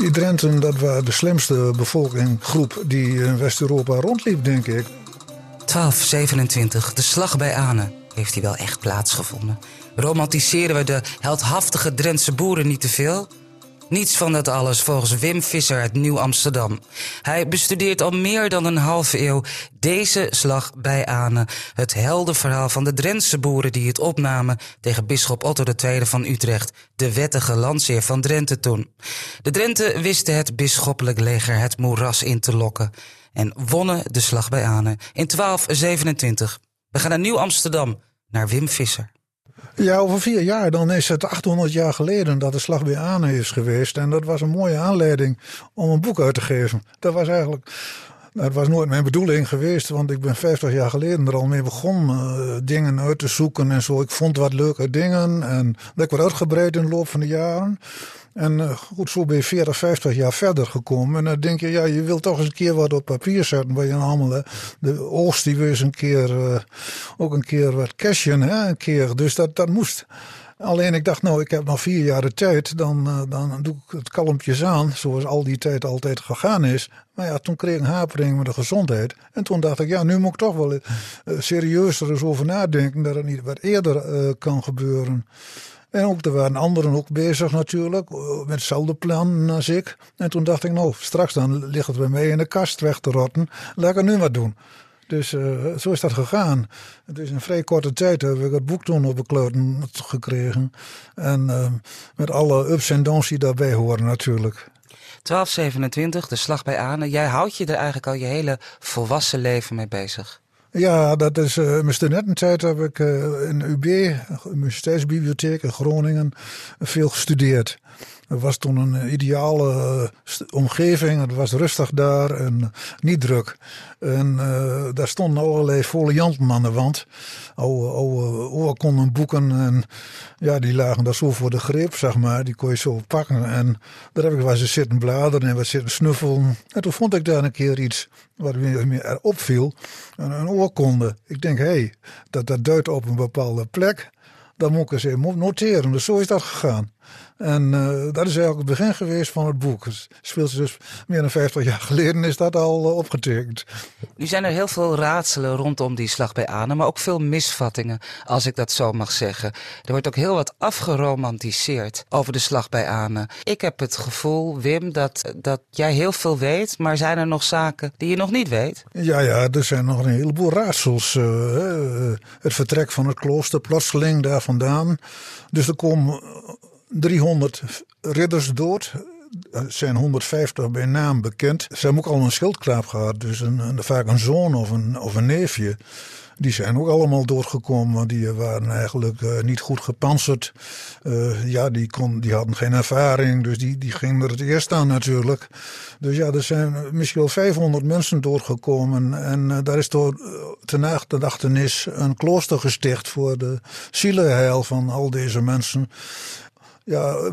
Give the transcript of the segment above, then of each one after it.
Die Drenten, dat was de slimste bevolkingsgroep die in West-Europa rondliep, denk ik. 1227, de slag bij Anen. Heeft die wel echt plaatsgevonden? Romantiseren we de heldhaftige Drentse boeren niet te veel? Niets van dat alles volgens Wim Visser uit Nieuw-Amsterdam. Hij bestudeert al meer dan een halve eeuw deze slag bij Anen. Het heldenverhaal van de Drentse boeren die het opnamen tegen bisschop Otto II van Utrecht, de wettige landsheer van Drenthe toen. De Drenthe wisten het bisschoppelijk leger het moeras in te lokken en wonnen de slag bij Anen in 1227. We gaan naar Nieuw-Amsterdam, naar Wim Visser. Ja, over vier jaar dan is het 800 jaar geleden dat de slag bij Anen is geweest. En dat was een mooie aanleiding om een boek uit te geven. Dat was eigenlijk dat was nooit mijn bedoeling geweest, want ik ben 50 jaar geleden er al mee begonnen. Uh, dingen uit te zoeken en zo. Ik vond wat leuke dingen en dat wat uitgebreid in de loop van de jaren. En uh, goed, zo ben je 40, 50 jaar verder gekomen. En dan denk je, ja, je wilt toch eens een keer wat op papier zetten. Waar je allemaal uh, de oogst die wil eens een keer, uh, ook een keer wat cashen, hè, een keer. Dus dat, dat moest. Alleen ik dacht, nou, ik heb nog vier jaar de tijd, dan, dan doe ik het kalmpjes aan, zoals al die tijd altijd gegaan is. Maar ja, toen kreeg ik een hapering met de gezondheid. En toen dacht ik, ja, nu moet ik toch wel uh, serieuzer eens over nadenken dat het niet wat eerder kan gebeuren. En ook, er waren anderen ook bezig natuurlijk, met hetzelfde plan als ik. En toen dacht ik, nou, straks dan ligt het bij mij in de kast weg te rotten. Laat ik nu wat doen. Dus uh, zo is dat gegaan. Het is in vrij korte tijd heb ik het boek toen op gekregen. En met alle ups en downs die daarbij horen natuurlijk. 1227, de slag bij Anen. Jij houdt je er eigenlijk al je hele volwassen leven mee bezig. Ja, dat is uh, mijn studententijd heb ik uh, in UB, Universiteitsbibliotheek in Groningen, veel gestudeerd. Het was toen een ideale uh, omgeving. Het was rustig daar en niet druk. En daar stonden allerlei folianten aan de wand. Oude, oude oorkonden. En ja, die lagen daar zo voor de greep, zeg maar. Die kon je zo pakken. En daar heb ik wel eens zitten bladeren en wat zitten snuffelen. En toen vond ik daar een keer iets wat me opviel. Een, een oorkonde. Ik denk, hé, hey, dat, dat duidt op een bepaalde plek. Dan moet ik eens even noteren. Dus zo is dat gegaan. En uh, dat is eigenlijk het begin geweest van het boek. Het speelt dus meer dan 50 jaar geleden is dat al uh, opgetekend. Nu zijn er heel veel raadselen rondom die slag bij Anen, maar ook veel misvattingen, als ik dat zo mag zeggen. Er wordt ook heel wat afgeromantiseerd over de slag bij Anen. Ik heb het gevoel, Wim, dat, dat jij heel veel weet, maar zijn er nog zaken die je nog niet weet? Ja, ja, er zijn nog een heleboel raadsels. Uh, het vertrek van het klooster, plotseling daar vandaan. Dus er komen 300 ridders dood. Er zijn 150 bij naam bekend. Ze hebben ook al een schildknaap gehad, dus een, een, vaak een zoon of een, of een neefje. Die zijn ook allemaal doorgekomen. Die waren eigenlijk uh, niet goed gepantserd. Uh, ja, die, kon, die hadden geen ervaring. Dus die, die gingen er het eerst aan natuurlijk. Dus ja, er zijn misschien wel 500 mensen doorgekomen. En uh, daar is door ten nachtenis een klooster gesticht voor de zielenheil van al deze mensen. Ja,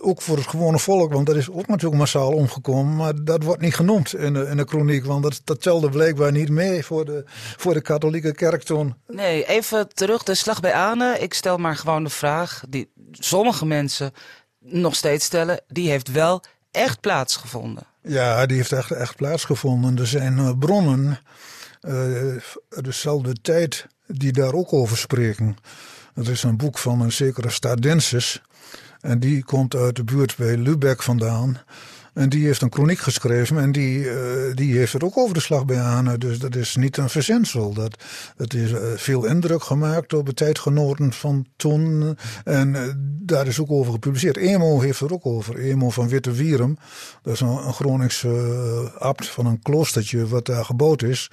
ook voor het gewone volk, want dat is ook natuurlijk massaal omgekomen. Maar dat wordt niet genoemd in de, in de chroniek, want dat, dat telde blijkbaar niet mee voor de, voor de katholieke kerk toen. Nee, even terug de slag bij Anen. Ik stel maar gewoon de vraag die sommige mensen nog steeds stellen. Die heeft wel echt plaatsgevonden. Ja, die heeft echt, echt plaatsgevonden. Er zijn uh, bronnen uh, dezelfde tijd die daar ook over spreken. Er is een boek van een zekere Stadensis. En die komt uit de buurt bij Lübeck vandaan. En die heeft een chroniek geschreven en die, uh, die heeft het ook over de slag bij Anen. Dus dat is niet een verzinsel. Dat, dat is uh, veel indruk gemaakt door de tijdgenoten van toen. En uh, daar is ook over gepubliceerd. Emo heeft er ook over. Emo van Witte Wierum. Dat is een, een Groningse abt van een kloostertje wat daar gebouwd is.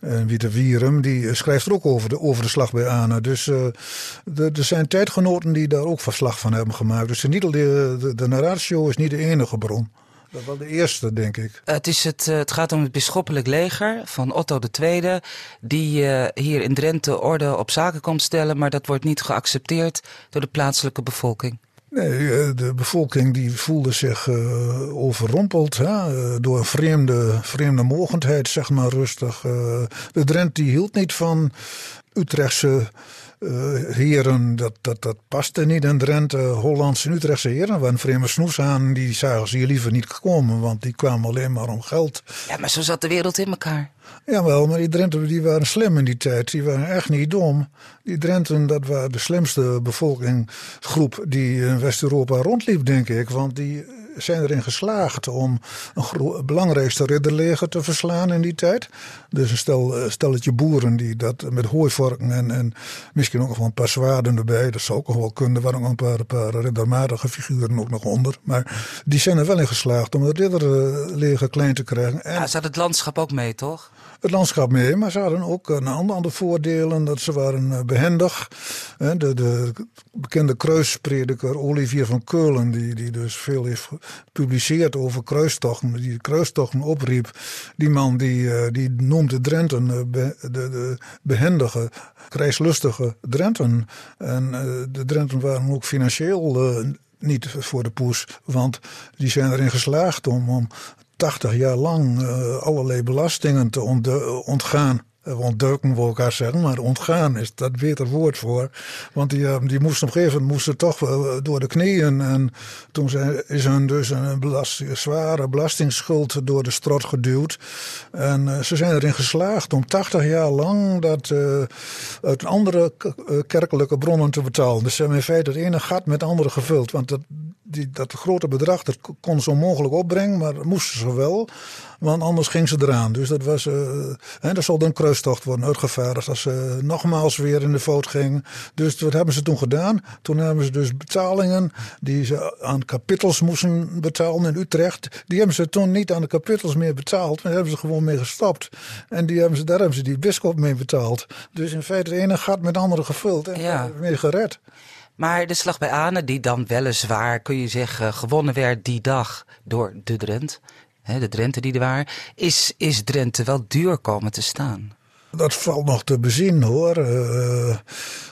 En Witte Wierum, die schrijft er ook over de, over de slag bij Anen. Dus er zijn tijdgenoten die daar ook verslag van hebben gemaakt. Dus de, de, de narratio is niet de enige bron. Dat was de eerste, denk ik. Het, is het, het gaat om het bisschoppelijk leger van Otto II. Die uh, hier in Drenthe orde op zaken komt stellen. Maar dat wordt niet geaccepteerd door de plaatselijke bevolking. Nee, de bevolking die voelde zich uh, overrompeld hè, door een vreemde, vreemde mogendheid, zeg maar rustig. Uh, de Drent die hield niet van Utrechtse heren, dat, dat, dat paste niet in Drenthe. Hollandse en Utrechtse heren waren vreemde snoes aan. Die zagen ze hier liever niet komen, want die kwamen alleen maar om geld. Ja, maar zo zat de wereld in elkaar. Jawel, maar die Drenten die waren slim in die tijd. Die waren echt niet dom. Die Drenten, dat waren de slimste bevolkingsgroep die in West-Europa rondliep, denk ik. Want die zijn erin geslaagd om een belangrijkste ridderleger te verslaan in die tijd. Dus een stel, eh, stelletje boeren die dat met hooivorken en, en misschien ook nog wel een paar zwaarden erbij. Dat zou ook nog wel kunnen. Waren ook een paar, paar riddermatige figuren ook nog onder. Maar die zijn er wel in geslaagd om het ridderleger klein te krijgen. En ja, had het landschap ook mee, toch? Het landschap mee. Maar ze hadden ook een aantal voordelen. Dat ze waren eh, behendig. De, de bekende kruisprediker Olivier van Keulen, die, die dus veel heeft gepubliceerd over kruistochten, die kruistochten opriep. Die man die, eh, die noemde Drenten eh, de, de behendige, krijgslustige Drenten. En de Drenten waren ook financieel niet voor de poes. Want die zijn erin geslaagd om, om 80 jaar lang uh, allerlei belastingen te ontgaan. Eh, ontduiken wil elkaar zeggen, maar ontgaan is dat beter woord voor. Want die, eh, die moesten op moesten toch door de knieën. En toen is hun dus een zware belastingsschuld door de strot geduwd. En ze zijn erin geslaagd om 80 jaar lang dat uit andere kerkelijke bronnen te betalen. Dus ze hebben in feite het ene gat met het andere gevuld. Want dat, die, dat grote bedrag, dat kon ze onmogelijk opbrengen, maar dat moesten ze wel. Want anders ging ze eraan. Dus dat was, uh, hè, dat zal dan kruistocht worden uitgevaardigd als ze nogmaals weer in de fout ging. Dus wat hebben ze toen gedaan? Toen hebben ze dus betalingen die ze aan kapitels moesten betalen in Utrecht. Die hebben ze toen niet aan de kapitels meer betaald, maar hebben ze gewoon mee gestapt. En die hebben ze, daar hebben ze die bischop mee betaald. Dus in feite het ene gat met het andere gevuld en ja. meer gered. Maar de slag bij Ane, die dan weliswaar, kun je zeggen, gewonnen werd die dag door de Drent, de Drenthe die er waren, is, is Drenthe wel duur komen te staan? Dat valt nog te bezien hoor. Uh,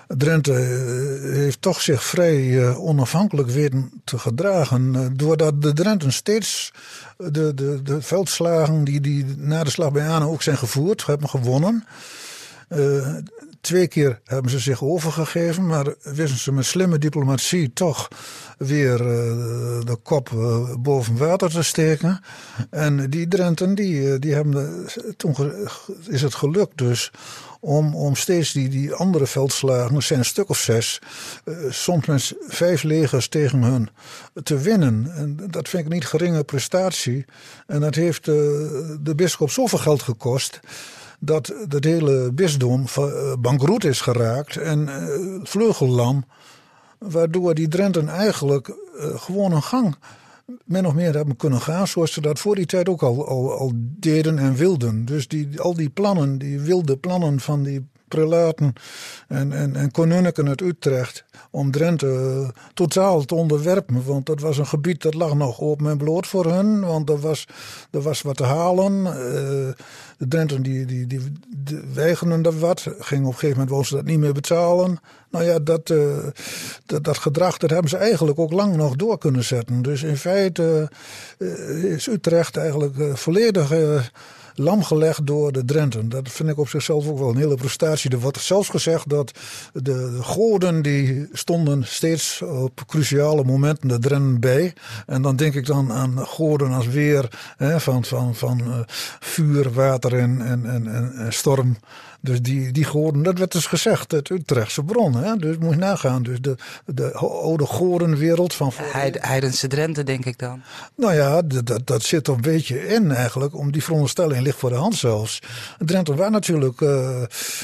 Drenthe eh, heeft toch zich vrij uh, onafhankelijk weten te gedragen. doordat de Drenten steeds de, de, de veldslagen die, die na de slag bij Ane ook zijn gevoerd, hebben gewonnen. Twee keer hebben ze zich overgegeven, maar wisten ze met slimme diplomatie toch weer uh, de kop uh, boven water te steken. En die Drenten, die, eh, die hebben, toen is het gelukt dus om, om steeds die, die andere veldslagen, er zijn een stuk of zes, soms met vijf legers tegen hun, te winnen. En dat vind ik niet geringe prestatie. En dat heeft de bisschop zoveel geld gekost dat het hele bisdom eh, bankroet is geraakt en uh, vleugellam. Waardoor die Drenten eigenlijk uh, gewoon een gang min of meer hebben kunnen gaan zoals ze dat voor die tijd ook al, al, al deden en wilden. Dus die, al die plannen, die wilde plannen van die prelaten en, en, en uit Utrecht om Drenthe eh, totaal te onderwerpen. Want dat was een gebied dat lag nog open en bloot voor hun. Want er was, er was wat te halen. Uh, de Drenten die, die, die, die weigerden dat wat. Gingen op een gegeven moment ze dat niet meer betalen. Nou ja, dat, uh, dat, dat, gedrag dat hebben ze eigenlijk ook lang nog door kunnen zetten. Dus in feite is Utrecht eigenlijk volledig lam gelegd door de Drenten. Dat vind ik op zichzelf ook wel een hele prestatie. Er wordt zelfs gezegd dat de, de goden die stonden steeds op cruciale momenten de Drenten bij. En dan denk ik dan aan goden als weer hè, van, van, van uh, vuur, water en, en, en, en storm. Dus die, die goden, dat werd dus gezegd uit Utrechtse bron. Hè? Dus moet je nagaan. Dus de, de oude godenwereld van... Heidense Drenthe, denk ik dan. Nou ja, dat, dat zit er een beetje in eigenlijk. Om die veronderstelling ligt voor de hand zelfs. Drenthe waren natuurlijk... Uh,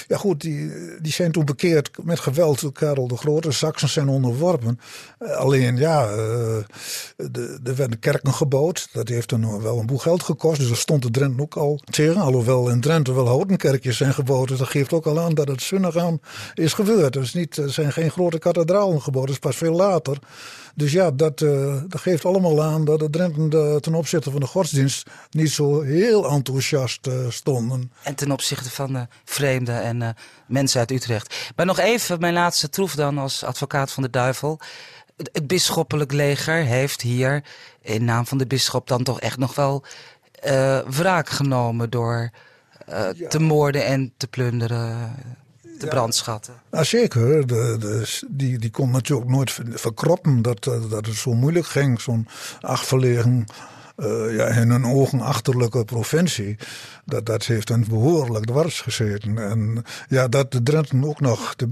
ja goed, die, die zijn toen bekeerd met geweld. Karel de Grote, Saxen zijn onderworpen. Uh, alleen ja, uh, er werden kerken gebouwd. Dat heeft dan wel een boel geld gekost. Dus daar stond de Drenthe ook al tegen. Alhoewel in Drenthe wel houten kerkjes zijn gebouwd dat geeft ook al aan dat het Sunnegaan is gebeurd. Dus niet, er zijn geen grote kathedralen gebouwd, dat is pas veel later. Dus ja, dat, uh, dat geeft allemaal aan dat de Drenten de, ten opzichte van de godsdienst niet zo heel enthousiast uh, stonden. En ten opzichte van de vreemden en mensen uit Utrecht. Maar nog even mijn laatste troef dan als advocaat van de duivel. Het, het bisschoppelijk leger heeft hier in naam van de bisschop dan toch echt nog wel wraak genomen door uh, te moorden en te plunderen. te brandschatten. Ja, zeker. De, de, die, die kon natuurlijk nooit verkroppen dat, dat het zo moeilijk ging. Zo'n afgelegen uh, ja, in hun ogen achterlijke provincie. Dat, dat heeft hen behoorlijk dwars gezeten. En ja, dat de Drenten ook nog de,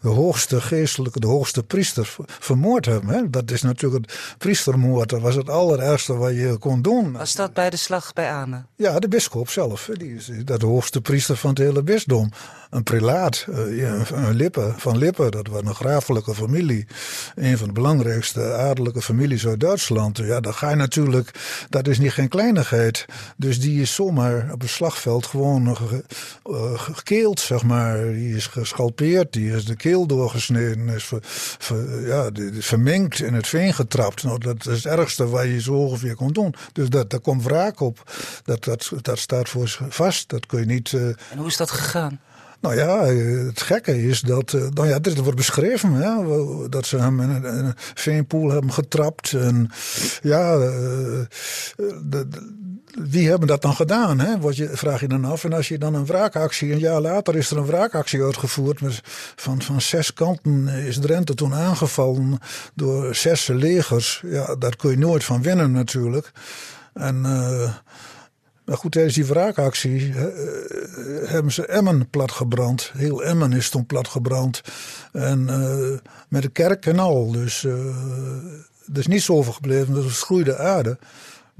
de hoogste geestelijke, de hoogste priester vermoord hebben. Hè? Dat is natuurlijk priestermoord. Dat was het allerergste wat je kon doen. Was dat bij de slag bij Ane? Ja, de bisschop zelf. Die is de hoogste priester van het hele bisdom. Een prelaat, uh, een Lippe, van Lippe. Dat was een grafelijke familie. Een van de belangrijkste adellijke families uit Duitsland. Ja, dan ga je natuurlijk dat is niet geen kleinigheid. Dus die is zomaar op het slagveld gewoon ge, uh, gekeeld, zeg maar. Die is geschalpeerd, die is de keel doorgesneden, is ver, ver, ja, is vermengd in het veen getrapt. Nou, dat is het ergste wat je zo ongeveer kon doen. Dus dat, daar komt wraak op. Dat, dat, dat staat voor vast. Dat kun je niet. Uh, en hoe is dat gegaan? Nou ja, het gekke is dat. Eh, nou ja, dit wordt beschreven. Hè, dat ze hem in een, veenpoel hebben getrapt. En ja, eh, wie hebben dat dan gedaan? Hè? Je, vraag je dan af. En als je dan een wraakactie. Een jaar later is er een wraakactie uitgevoerd. Van, van zes kanten is Drenthe toen aangevallen. Door zes legers. Ja, daar kun je nooit van winnen natuurlijk. En. Uh, maar goed, tijdens die wraakactie uh, hebben ze Emmen platgebrand. Heel Emmen is toen platgebrand. En uh, met de kerk en al. Dus er is niet zoveel gebleven. Dat was groeide aarde.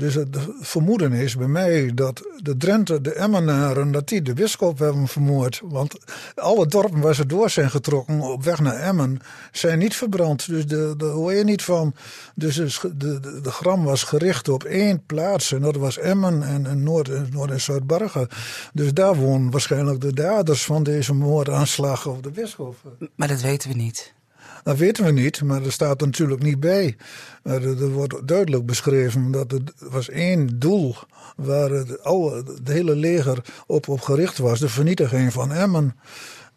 Dus het vermoeden is bij mij dat de Drenthe, de Emmenaren, dat die de bischop hebben vermoord. Want alle dorpen waar ze door zijn getrokken op weg naar Emmen zijn niet verbrand. Dus daar hoor je niet van. Dus de, de, de, gram was gericht op één plaats en dat was Emmen en, en Noord, Noord en Zuidbargen. Dus daar woonden waarschijnlijk de daders van deze moordaanslag op de bischop. Maar dat weten we niet. Dat weten we niet, maar er staat natuurlijk niet bij. Er, wordt duidelijk beschreven dat er was één doel waar het, het hele leger op, op gericht was: de vernietiging van Emmen.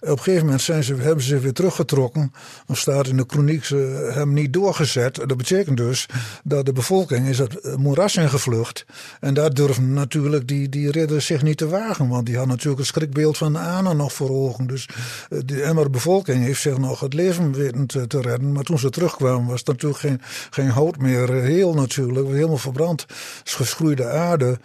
Op een gegeven moment ze, hebben ze zich weer teruggetrokken. Dan staat in de chroniek, ze hebben niet doorgezet. Dat betekent dus dat de bevolking is het moeras ingevlucht. En daar durven natuurlijk die, die ridders zich niet te wagen. Want die hadden natuurlijk het schrikbeeld van de nog voor ogen. Dus eh, de Emmer bevolking heeft zich nog het leven weten te, redden. Maar toen ze terugkwamen was het natuurlijk geen, geen hout meer. Heel natuurlijk, helemaal verbrand. Geschroeide aarde.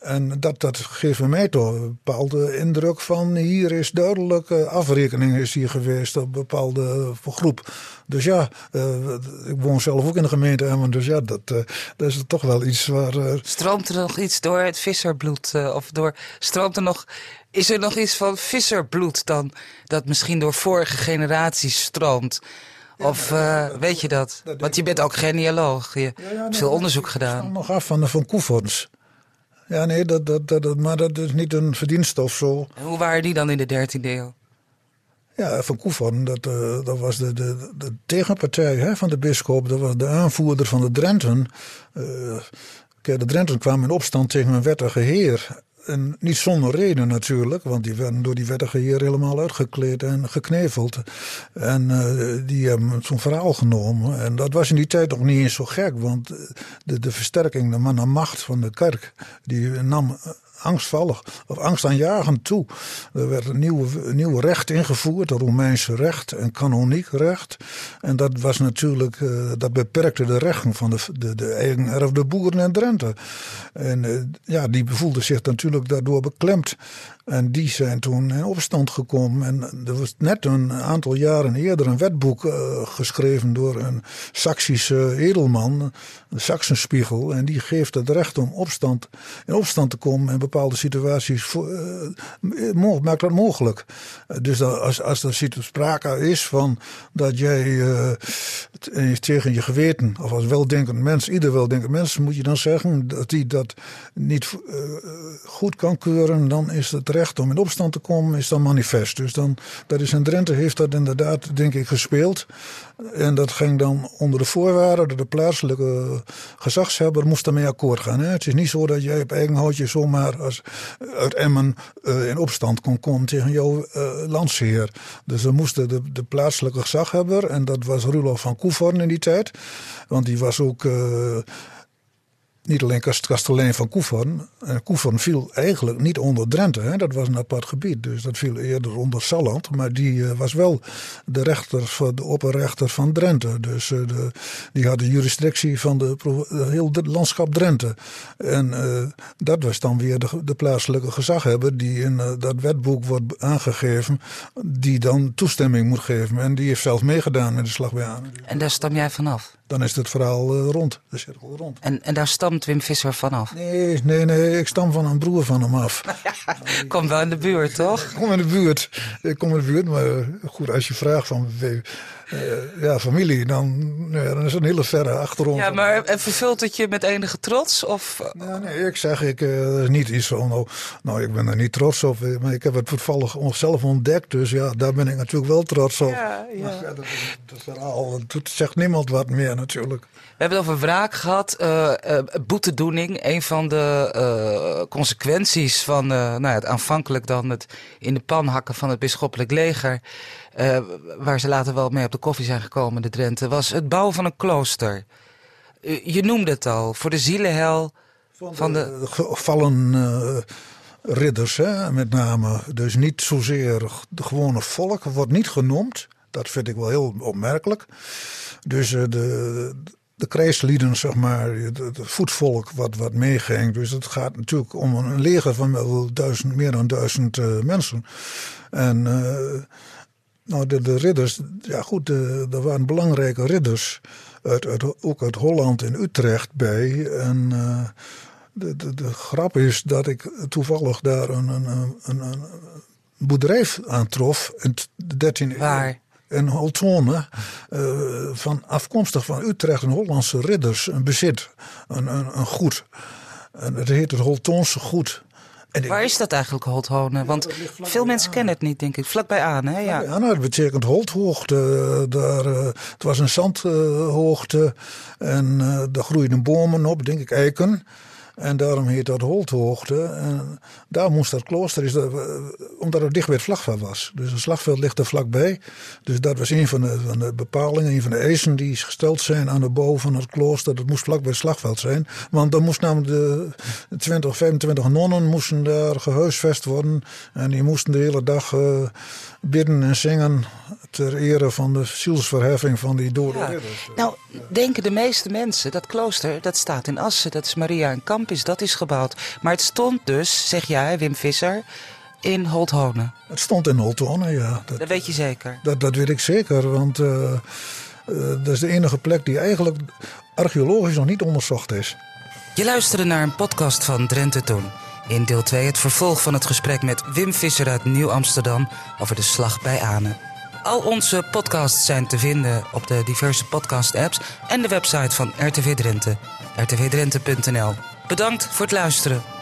En dat, dat geeft mij toch een bepaalde indruk van hier is duidelijke afrekening is hier geweest op een bepaalde groep. Dus ja, uh, ik woon zelf ook in de gemeente Emmen, dus ja, dat, uh, dat is toch wel iets waar... Uh... Stroomt er nog iets door het visserbloed? of door, stroomt er nog, is er nog iets van visserbloed dan dat misschien door vorige generaties stroomt? Of uh, weet je dat? Want je bent ook genealoog. Je hebt veel onderzoek gedaan. Ik nog af van de Van Koevoorns. Ja, nee, dat, dat, dat, maar dat is niet een verdienste of zo. En hoe waren die dan in de 13e eeuw? Ja, Van Koevoorn, dat, uh, dat was de, de, de tegenpartij hè, van de bisschop. Dat was de aanvoerder van de Drenten. Uh, de Drenten kwamen in opstand tegen een wettige heer. En niet zonder reden natuurlijk, want die werden door die wettige heer helemaal uitgekleed en gekneveld. En uh, die hebben zo'n verhaal genomen. En dat was in die tijd nog niet eens zo gek, want de, de versterking, de man macht van de kerk, die nam angstvallig of angstaanjagend toe. Er werd een nieuw, nieuw recht ingevoerd, het Romeinse recht en kanoniek recht. En dat was natuurlijk, uh, dat beperkte de rechten van de, de, de eigenerfde boeren in Drenthe. En uh, ja, die voelden zich natuurlijk daardoor beklemd. En die zijn toen in opstand gekomen. En er was net een aantal jaren eerder een wetboek uh, geschreven door een Saksische edelman, de Saksenspiegel. En die geeft het recht om opstand, in opstand te komen in bepaalde situaties. Voor, uh, maakt dat mogelijk. dus dat als, als er sprake is van dat jij tegen je geweten, of als weldenkend mens, ieder weldenkend mens, moet je dan zeggen dat hij dat niet goed kan keuren, dan is het recht om in opstand te komen is dan manifest. Dus dan, dat is in Drenthe heeft dat inderdaad, denk ik, gespeeld. En dat ging dan onder de voorwaarden dat de plaatselijke gezagshebber moest daarmee akkoord gaan. Hè? Het is niet zo dat jij op eigen houtje zomaar als uit Emmen uh, in opstand kon komen tegen jouw uh, landsheer. Dus dan moesten de, de plaatselijke gezaghebber, en dat was Rulof van Koevorn in die tijd, want die was ook... Uh, niet alleen kast kastelein van Koevern. En Koevern viel eigenlijk niet onder Drenthe. Hè? Dat was een apart gebied. Dus dat viel eerder onder Salland. Maar die uh, was wel de rechter, van de opperrechter van Drenthe. Dus uh, de, die had de jurisdictie van de, heel het landschap Drenthe. En uh, dat was dan weer de, de plaatselijke gezaghebber die in dat wetboek wordt aangegeven. Die dan toestemming moet geven. En die heeft zelf meegedaan met de slag bij aan. En daar stam jij vanaf? Dan is het verhaal rond, de cirkel rond. En, en daar stamt Wim Visser vanaf? Nee, nee, nee, ik stam van een broer van hem af. kom wel in de buurt, toch? Kom in de buurt. Ik kom in de buurt, maar goed, als je vraagt van uh, ja, familie, dan, ja, dan is het een hele verre achtergrond. Ja, maar en vervult het je met enige trots? Of? Ja, nee, ik zeg, ik, uh, niet iets van, nou, nou, ik ben er niet trots op, maar ik heb het toevallig zelf ontdekt, dus ja, daar ben ik natuurlijk wel trots op. Ja, ja. Maar verder, het verhaal, het zegt niemand wat meer natuurlijk. We hebben het over wraak gehad, uh, boetedoening. Een van de consequenties van nou, het aanvankelijk dan het in de pan hakken van het bisschoppelijk leger uh, waar ze later wel mee op de koffie zijn gekomen, de Drenthe, was het bouwen van een klooster. Uh, je noemde het al, voor de zielenhel van, van de... de... gevallen uh, ridders, hè, met name. Dus niet zozeer de gewone volk, wordt niet genoemd. Dat vind ik wel heel opmerkelijk. Dus de, de krijgslieden, zeg maar, het voetvolk wat, wat meeging. Dus het gaat natuurlijk om een leger van wel duizend, meer dan duizend uh, mensen. En uh, nou, de, de ridders, ja goed, er waren belangrijke ridders. Uit, uit, ook uit Holland en Utrecht bij. En uh, de, de, de, grap is dat ik toevallig daar een, een, een, een boerderij aantrof in de 13e Waar? In Holtone, uh, van, afkomstig van Utrecht en Hollandse ridders, een bezit, een, een, een goed. En het heet het Holtonse goed. Waar is dat eigenlijk, Holthonen? Want veel mensen kennen het niet, denk ik. Vlakbij aan, hè? Ja, ja nou, dat betekent Holthoogte. Daar, uh, het was een zandhoogte en uh, daar groeiden bomen op, denk ik, eiken. En daarom heet dat Holthoogte. En daar moest dat klooster, is dat, omdat het dicht bij het slagveld was. Dus het slagveld ligt er vlakbij. Dus dat was een van de, van de bepalingen, een van de eisen die gesteld zijn aan de bouw van het klooster. Dat moest vlak bij het slagveld zijn. Want dan moest namelijk de 20, 25 nonnen moesten daar gehuisvest worden. En die moesten de hele dag uh, bidden en zingen ter ere van de zielsverheffing van die dode ja. Nou, denken de meeste mensen, dat klooster, dat staat in Assen. Dat is Maria en Campus, dat is gebouwd. Maar het stond dus, zeg jij, Wim Visser, in Holthonen. Het stond in Holthonen, ja. Dat, dat, weet je zeker? Dat, dat weet ik zeker, want uh, uh, dat is de enige plek die eigenlijk archeologisch nog niet onderzocht is. Je luisterde naar een podcast van Drenthe Toen. In deel 2 het vervolg van het gesprek met Wim Visser uit Nieuw-Amsterdam over de slag bij Anen. Al onze podcasts zijn te vinden op de diverse podcast-apps en de website van RTV Drenthe, rtvdrenthe.nl. Bedankt voor het luisteren.